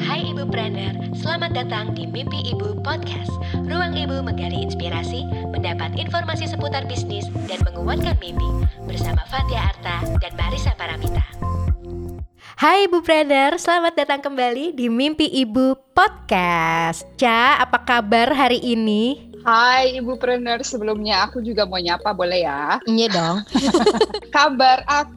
Hai Ibu Brander, selamat datang di Mimpi Ibu Podcast. Ruang Ibu menggali inspirasi, mendapat informasi seputar bisnis, dan menguatkan mimpi. Bersama Fatia Arta dan Marisa Paramita. Hai Ibu Brander, selamat datang kembali di Mimpi Ibu Podcast. Ca, apa kabar hari ini? Hai Ibu Preneur, sebelumnya aku juga mau nyapa boleh ya? Iya dong. Kabar aku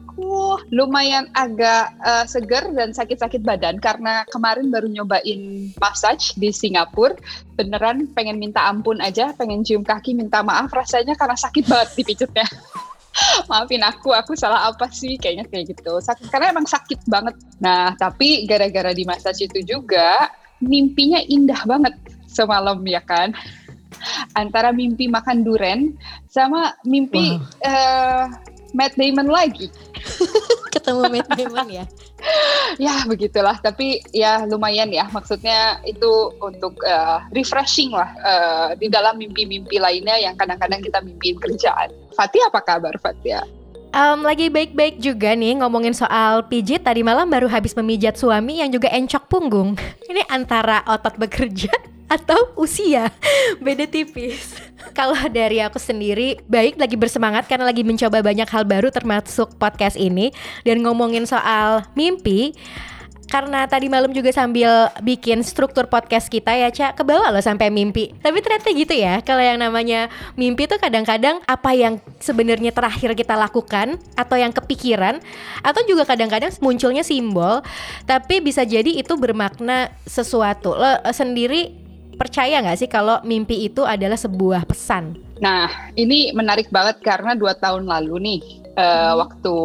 lumayan agak uh, seger dan sakit-sakit badan karena kemarin baru nyobain massage di Singapura. Beneran pengen minta ampun aja, pengen cium kaki minta maaf rasanya karena sakit banget dipijitnya. Maafin aku, aku salah apa sih? Kayaknya kayak gitu. Sakit karena emang sakit banget. Nah, tapi gara-gara di massage itu juga mimpinya indah banget semalam ya kan antara mimpi makan duren sama mimpi wow. uh, Matt Damon lagi. Ketemu Matt Damon ya? ya begitulah, tapi ya lumayan ya. Maksudnya itu untuk uh, refreshing lah uh, di dalam mimpi-mimpi lainnya yang kadang-kadang kita mimpiin kerjaan. Fatia apa kabar Fatia? Um, lagi baik-baik juga nih ngomongin soal pijit Tadi malam baru habis memijat suami yang juga encok punggung Ini antara otot bekerja atau usia? Beda tipis. Kalau dari aku sendiri baik lagi bersemangat karena lagi mencoba banyak hal baru termasuk podcast ini. Dan ngomongin soal mimpi karena tadi malam juga sambil bikin struktur podcast kita ya Cak kebawa loh sampai mimpi. Tapi ternyata gitu ya kalau yang namanya mimpi tuh kadang-kadang apa yang sebenarnya terakhir kita lakukan atau yang kepikiran atau juga kadang-kadang munculnya simbol tapi bisa jadi itu bermakna sesuatu. Lo sendiri percaya nggak sih kalau mimpi itu adalah sebuah pesan? Nah, ini menarik banget karena dua tahun lalu nih, uh, waktu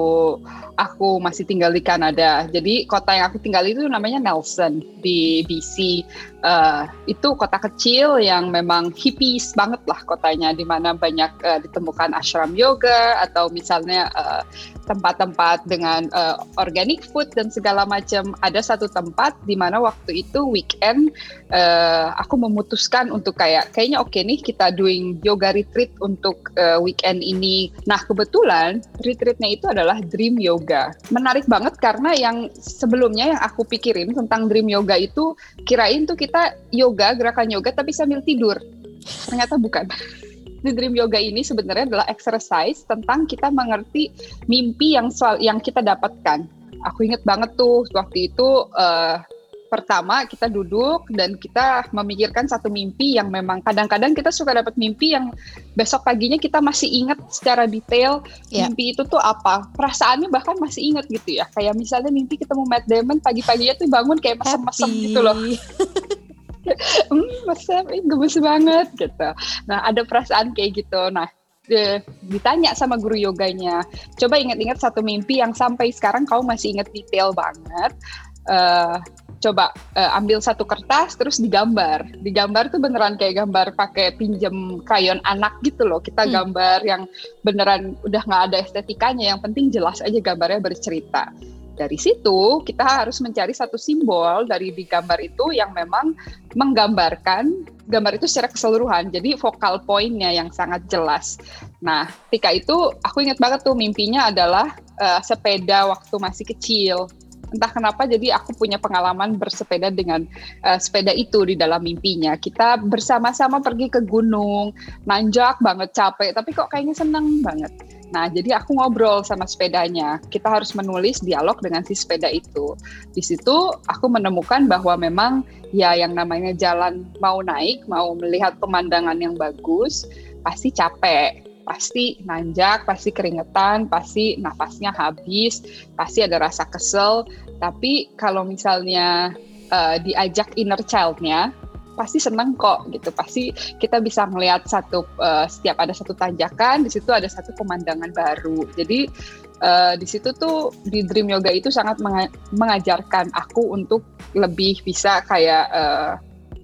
aku masih tinggal di Kanada. Jadi kota yang aku tinggal itu namanya Nelson di BC. Uh, eh, itu kota kecil yang memang hippies banget lah kotanya, di mana banyak uh, ditemukan ashram yoga atau misalnya uh, tempat-tempat dengan uh, organic food dan segala macam. Ada satu tempat di mana waktu itu weekend uh, aku memutuskan untuk kayak kayaknya oke okay nih kita doing yoga retreat untuk uh, weekend ini. Nah kebetulan retreatnya itu adalah dream yoga. Menarik banget karena yang sebelumnya yang aku pikirin tentang dream yoga itu kirain tuh kita yoga gerakan yoga tapi sambil tidur. Ternyata bukan di Dream Yoga ini sebenarnya adalah exercise tentang kita mengerti mimpi yang soal yang kita dapatkan. Aku inget banget tuh waktu itu uh, pertama kita duduk dan kita memikirkan satu mimpi yang memang kadang-kadang kita suka dapat mimpi yang besok paginya kita masih ingat secara detail yeah. mimpi itu tuh apa perasaannya bahkan masih ingat gitu ya kayak misalnya mimpi ketemu Matt Damon pagi-paginya tuh bangun kayak mesem-mesem gitu loh hmm, masa gemes banget gitu. Nah ada perasaan kayak gitu. Nah de, ditanya sama guru yoganya, coba ingat-ingat satu mimpi yang sampai sekarang kau masih ingat detail banget. Uh, coba uh, ambil satu kertas terus digambar. Digambar tuh beneran kayak gambar pakai pinjem krayon anak gitu loh. Kita hmm. gambar yang beneran udah nggak ada estetikanya. Yang penting jelas aja gambarnya bercerita dari situ kita harus mencari satu simbol dari di gambar itu yang memang menggambarkan gambar itu secara keseluruhan. Jadi vokal poinnya yang sangat jelas. Nah, ketika itu aku ingat banget tuh mimpinya adalah uh, sepeda waktu masih kecil. Entah kenapa jadi aku punya pengalaman bersepeda dengan uh, sepeda itu di dalam mimpinya. Kita bersama-sama pergi ke gunung, nanjak banget capek, tapi kok kayaknya seneng banget Nah, jadi aku ngobrol sama sepedanya. Kita harus menulis dialog dengan si sepeda itu. Di situ aku menemukan bahwa memang ya yang namanya jalan mau naik, mau melihat pemandangan yang bagus, pasti capek, pasti nanjak, pasti keringetan, pasti nafasnya habis, pasti ada rasa kesel. Tapi kalau misalnya uh, diajak inner childnya, pasti seneng kok gitu pasti kita bisa melihat satu uh, setiap ada satu tanjakan di situ ada satu pemandangan baru jadi uh, di situ tuh di Dream Yoga itu sangat mengajarkan aku untuk lebih bisa kayak uh,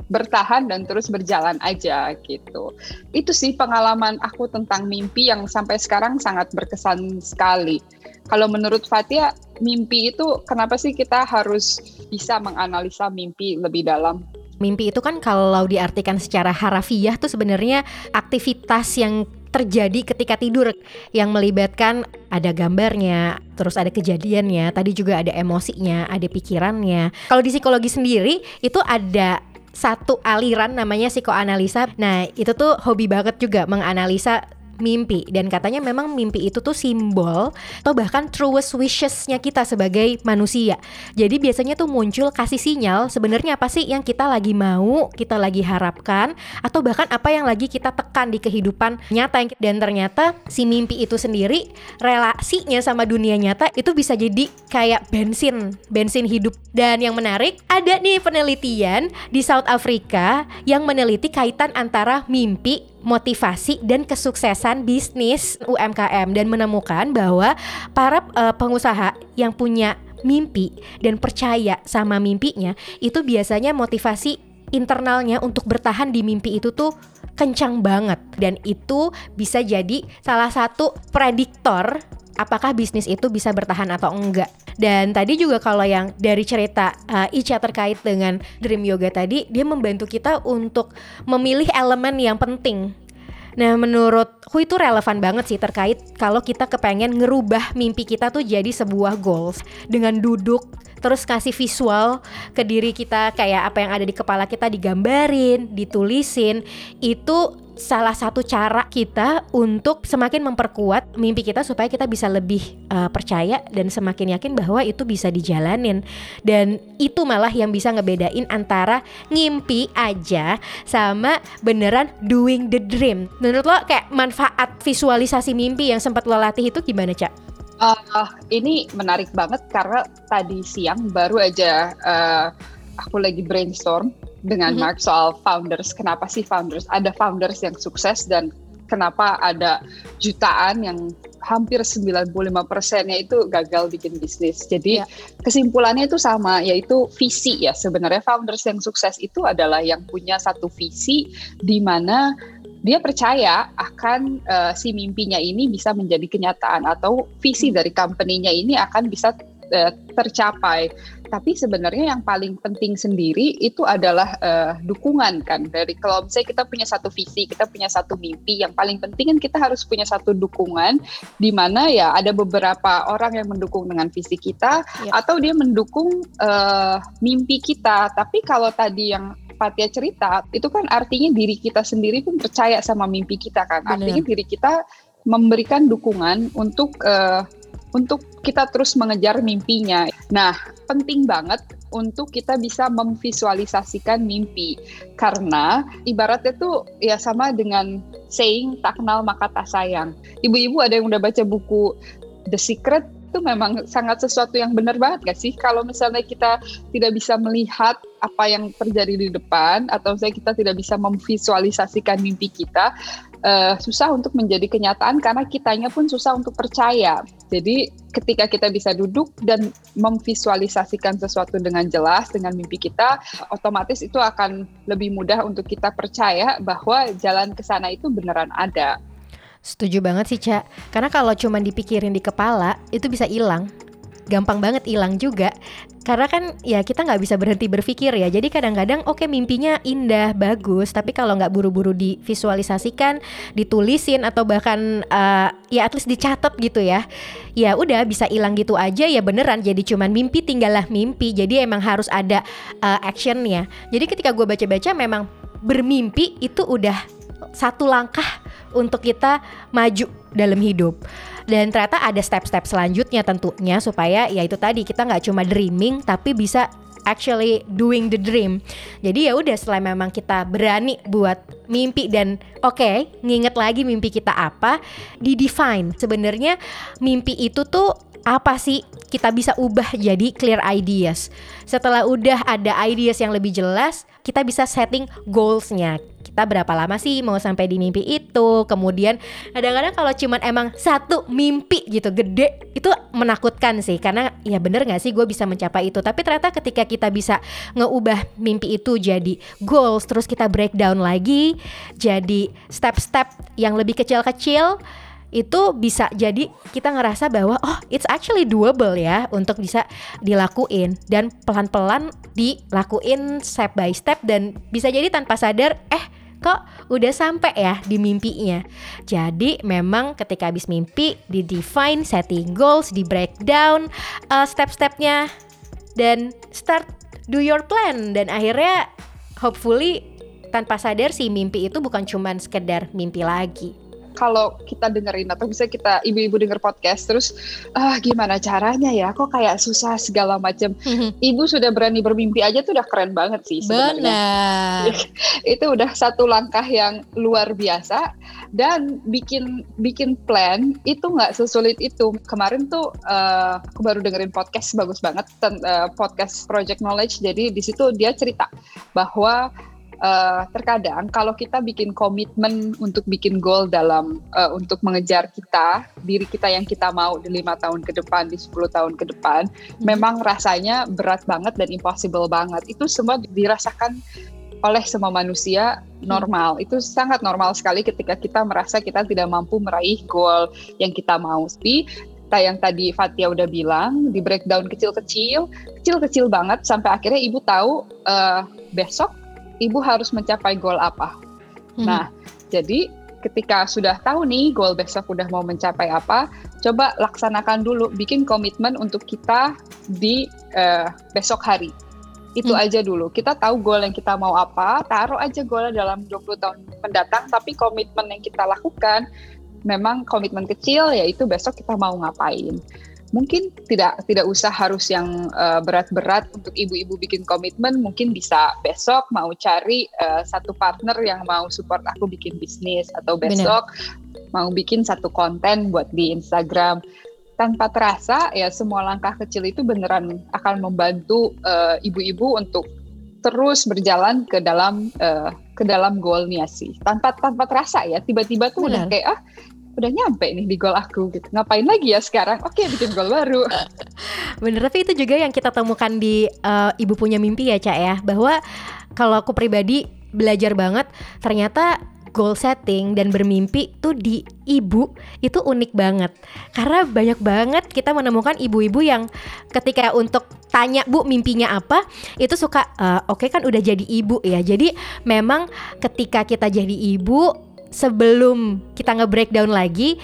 bertahan dan terus berjalan aja gitu. Itu sih pengalaman aku tentang mimpi yang sampai sekarang sangat berkesan sekali. Kalau menurut Fatia, mimpi itu kenapa sih kita harus bisa menganalisa mimpi lebih dalam? Mimpi itu kan kalau diartikan secara harafiah tuh sebenarnya aktivitas yang terjadi ketika tidur yang melibatkan ada gambarnya, terus ada kejadiannya, tadi juga ada emosinya, ada pikirannya. Kalau di psikologi sendiri itu ada satu aliran namanya psikoanalisa. Nah, itu tuh hobi banget juga menganalisa mimpi dan katanya memang mimpi itu tuh simbol atau bahkan truest wishesnya kita sebagai manusia. Jadi biasanya tuh muncul kasih sinyal sebenarnya apa sih yang kita lagi mau, kita lagi harapkan atau bahkan apa yang lagi kita tekan di kehidupan nyata dan ternyata si mimpi itu sendiri relasinya sama dunia nyata itu bisa jadi kayak bensin, bensin hidup. Dan yang menarik ada nih penelitian di South Africa yang meneliti kaitan antara mimpi motivasi dan kesuksesan bisnis UMKM dan menemukan bahwa para uh, pengusaha yang punya mimpi dan percaya sama mimpinya itu biasanya motivasi internalnya untuk bertahan di mimpi itu tuh kencang banget. Dan itu bisa jadi salah satu prediktor apakah bisnis itu bisa bertahan atau enggak. Dan tadi juga kalau yang dari cerita uh, Ica terkait dengan Dream Yoga tadi, dia membantu kita untuk memilih elemen yang penting Nah menurutku itu relevan banget sih terkait kalau kita kepengen ngerubah mimpi kita tuh jadi sebuah goals dengan duduk terus kasih visual ke diri kita kayak apa yang ada di kepala kita digambarin, ditulisin itu salah satu cara kita untuk semakin memperkuat mimpi kita supaya kita bisa lebih uh, percaya dan semakin yakin bahwa itu bisa dijalanin dan itu malah yang bisa ngebedain antara ngimpi aja sama beneran doing the dream. Menurut lo kayak manfaat visualisasi mimpi yang sempat lo latih itu gimana cak? Uh, ini menarik banget karena tadi siang baru aja uh, aku lagi brainstorm dengan mm -hmm. Mark soal founders. Kenapa sih founders? Ada founders yang sukses dan kenapa ada jutaan yang hampir 95 persennya itu gagal bikin bisnis. Jadi yeah. kesimpulannya itu sama, yaitu visi ya. Sebenarnya founders yang sukses itu adalah yang punya satu visi di mana dia percaya akan uh, si mimpinya ini bisa menjadi kenyataan atau visi hmm. dari company-nya ini akan bisa uh, tercapai tapi sebenarnya yang paling penting sendiri itu adalah uh, dukungan kan dari kalau misalnya kita punya satu visi kita punya satu mimpi yang paling penting kan kita harus punya satu dukungan di mana ya ada beberapa orang yang mendukung dengan visi kita ya. atau dia mendukung uh, mimpi kita tapi kalau tadi yang Fatia cerita itu kan artinya diri kita sendiri pun percaya sama mimpi kita kan Bener. artinya diri kita memberikan dukungan untuk uh, untuk kita terus mengejar mimpinya. Nah, penting banget untuk kita bisa memvisualisasikan mimpi karena ibaratnya tuh ya sama dengan saying tak kenal maka tak sayang. Ibu-ibu ada yang udah baca buku The Secret itu memang sangat sesuatu yang benar banget gak sih kalau misalnya kita tidak bisa melihat apa yang terjadi di depan atau misalnya kita tidak bisa memvisualisasikan mimpi kita uh, susah untuk menjadi kenyataan karena kitanya pun susah untuk percaya. Jadi ketika kita bisa duduk dan memvisualisasikan sesuatu dengan jelas dengan mimpi kita, otomatis itu akan lebih mudah untuk kita percaya bahwa jalan ke sana itu beneran ada. Setuju banget sih, Cak. Karena kalau cuma dipikirin di kepala, itu bisa hilang. Gampang banget hilang juga. Karena kan ya kita nggak bisa berhenti berpikir ya. Jadi kadang-kadang oke okay, mimpinya indah bagus. Tapi kalau nggak buru-buru divisualisasikan ditulisin atau bahkan uh, ya at least dicatat gitu ya ya udah bisa hilang gitu aja ya beneran. Jadi cuman mimpi tinggallah mimpi. Jadi emang harus ada uh, actionnya. Jadi ketika gue baca-baca memang bermimpi itu udah satu langkah untuk kita maju dalam hidup dan ternyata ada step-step selanjutnya tentunya supaya ya itu tadi kita nggak cuma dreaming tapi bisa actually doing the dream. Jadi ya udah setelah memang kita berani buat mimpi dan oke okay, nginget lagi mimpi kita apa, di define sebenarnya mimpi itu tuh apa sih kita bisa ubah jadi clear ideas. Setelah udah ada ideas yang lebih jelas, kita bisa setting goalsnya kita berapa lama sih mau sampai di mimpi itu? Kemudian kadang-kadang kalau cuman emang satu mimpi gitu gede itu menakutkan sih. Karena ya bener gak sih gue bisa mencapai itu? Tapi ternyata ketika kita bisa ngeubah mimpi itu jadi goals terus kita breakdown lagi jadi step-step yang lebih kecil-kecil itu bisa jadi kita ngerasa bahwa oh it's actually doable ya untuk bisa dilakuin. Dan pelan-pelan dilakuin step by step dan bisa jadi tanpa sadar eh kok udah sampai ya di mimpinya. Jadi memang ketika habis mimpi di define, setting goals, di breakdown uh, step-stepnya dan start do your plan dan akhirnya hopefully tanpa sadar si mimpi itu bukan cuman sekedar mimpi lagi kalau kita dengerin atau bisa kita ibu-ibu denger podcast terus ah gimana caranya ya? Kok kayak susah segala macam ibu sudah berani bermimpi aja tuh udah keren banget sih sebenarnya. Benar. Itu udah satu langkah yang luar biasa dan bikin bikin plan itu nggak sesulit itu. Kemarin tuh uh, aku baru dengerin podcast bagus banget uh, podcast Project Knowledge. Jadi di situ dia cerita bahwa uh, terkadang kalau kita bikin komitmen untuk bikin goal dalam uh, untuk mengejar kita diri kita yang kita mau di lima tahun ke depan di 10 tahun ke depan hmm. memang rasanya berat banget dan impossible banget itu semua dirasakan oleh semua manusia normal. Hmm. Itu sangat normal sekali ketika kita merasa kita tidak mampu meraih goal yang kita mau. Tapi yang tadi Fatia udah bilang di breakdown kecil-kecil, kecil-kecil banget sampai akhirnya ibu tahu uh, besok ibu harus mencapai goal apa. Hmm. Nah, jadi ketika sudah tahu nih goal besok udah mau mencapai apa, coba laksanakan dulu, bikin komitmen untuk kita di uh, besok hari. Itu hmm. aja dulu. Kita tahu goal yang kita mau apa, taruh aja goal dalam 20 tahun mendatang, tapi komitmen yang kita lakukan memang komitmen kecil yaitu besok kita mau ngapain mungkin tidak tidak usah harus yang uh, berat-berat untuk ibu-ibu bikin komitmen mungkin bisa besok mau cari uh, satu partner yang mau support aku bikin bisnis atau besok Bener. mau bikin satu konten buat di Instagram tanpa terasa ya semua langkah kecil itu beneran akan membantu uh, ibu-ibu untuk terus berjalan ke dalam uh, ke dalam goalnya sih tanpa tanpa terasa ya tiba-tiba tuh Bener. udah kayak ah udah nyampe nih di gol aku gitu. Ngapain lagi ya sekarang? Oke, bikin gol baru. Bener, tapi itu juga yang kita temukan di uh, Ibu Punya Mimpi ya, Cak ya. Bahwa kalau aku pribadi belajar banget, ternyata goal setting dan bermimpi tuh di ibu itu unik banget karena banyak banget kita menemukan ibu-ibu yang ketika untuk tanya bu mimpinya apa itu suka uh, oke okay kan udah jadi ibu ya jadi memang ketika kita jadi ibu sebelum kita nge-breakdown lagi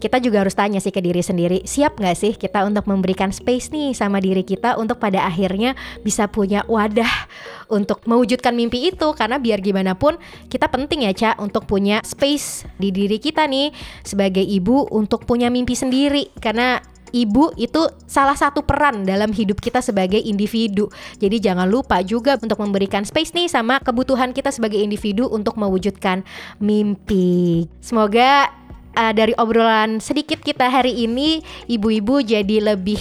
kita juga harus tanya sih ke diri sendiri siap nggak sih kita untuk memberikan space nih sama diri kita untuk pada akhirnya bisa punya wadah untuk mewujudkan mimpi itu? Karena biar gimana pun kita penting ya Ca untuk punya space di diri kita nih sebagai ibu untuk punya mimpi sendiri. Karena ibu itu salah satu peran dalam hidup kita sebagai individu. Jadi jangan lupa juga untuk memberikan space nih sama kebutuhan kita sebagai individu untuk mewujudkan mimpi. Semoga uh, dari obrolan sedikit kita hari ini ibu-ibu jadi lebih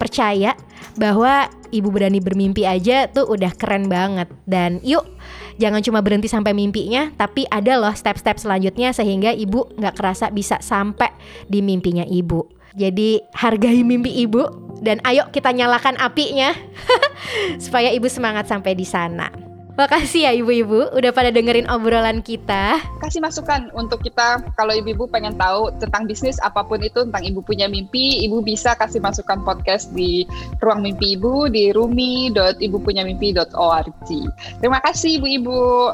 percaya bahwa ibu berani bermimpi aja tuh udah keren banget dan yuk jangan cuma berhenti sampai mimpinya tapi ada loh step-step selanjutnya sehingga ibu nggak kerasa bisa sampai di mimpinya ibu. Jadi hargai mimpi ibu dan ayo kita nyalakan apinya supaya ibu semangat sampai di sana. Makasih ya ibu-ibu udah pada dengerin obrolan kita. Kasih masukan untuk kita kalau ibu-ibu pengen tahu tentang bisnis apa pun itu tentang ibu punya mimpi, ibu bisa kasih masukan podcast di ruang mimpi ibu di rumi.ibupunyamimpi.org. Terima kasih ibu-ibu.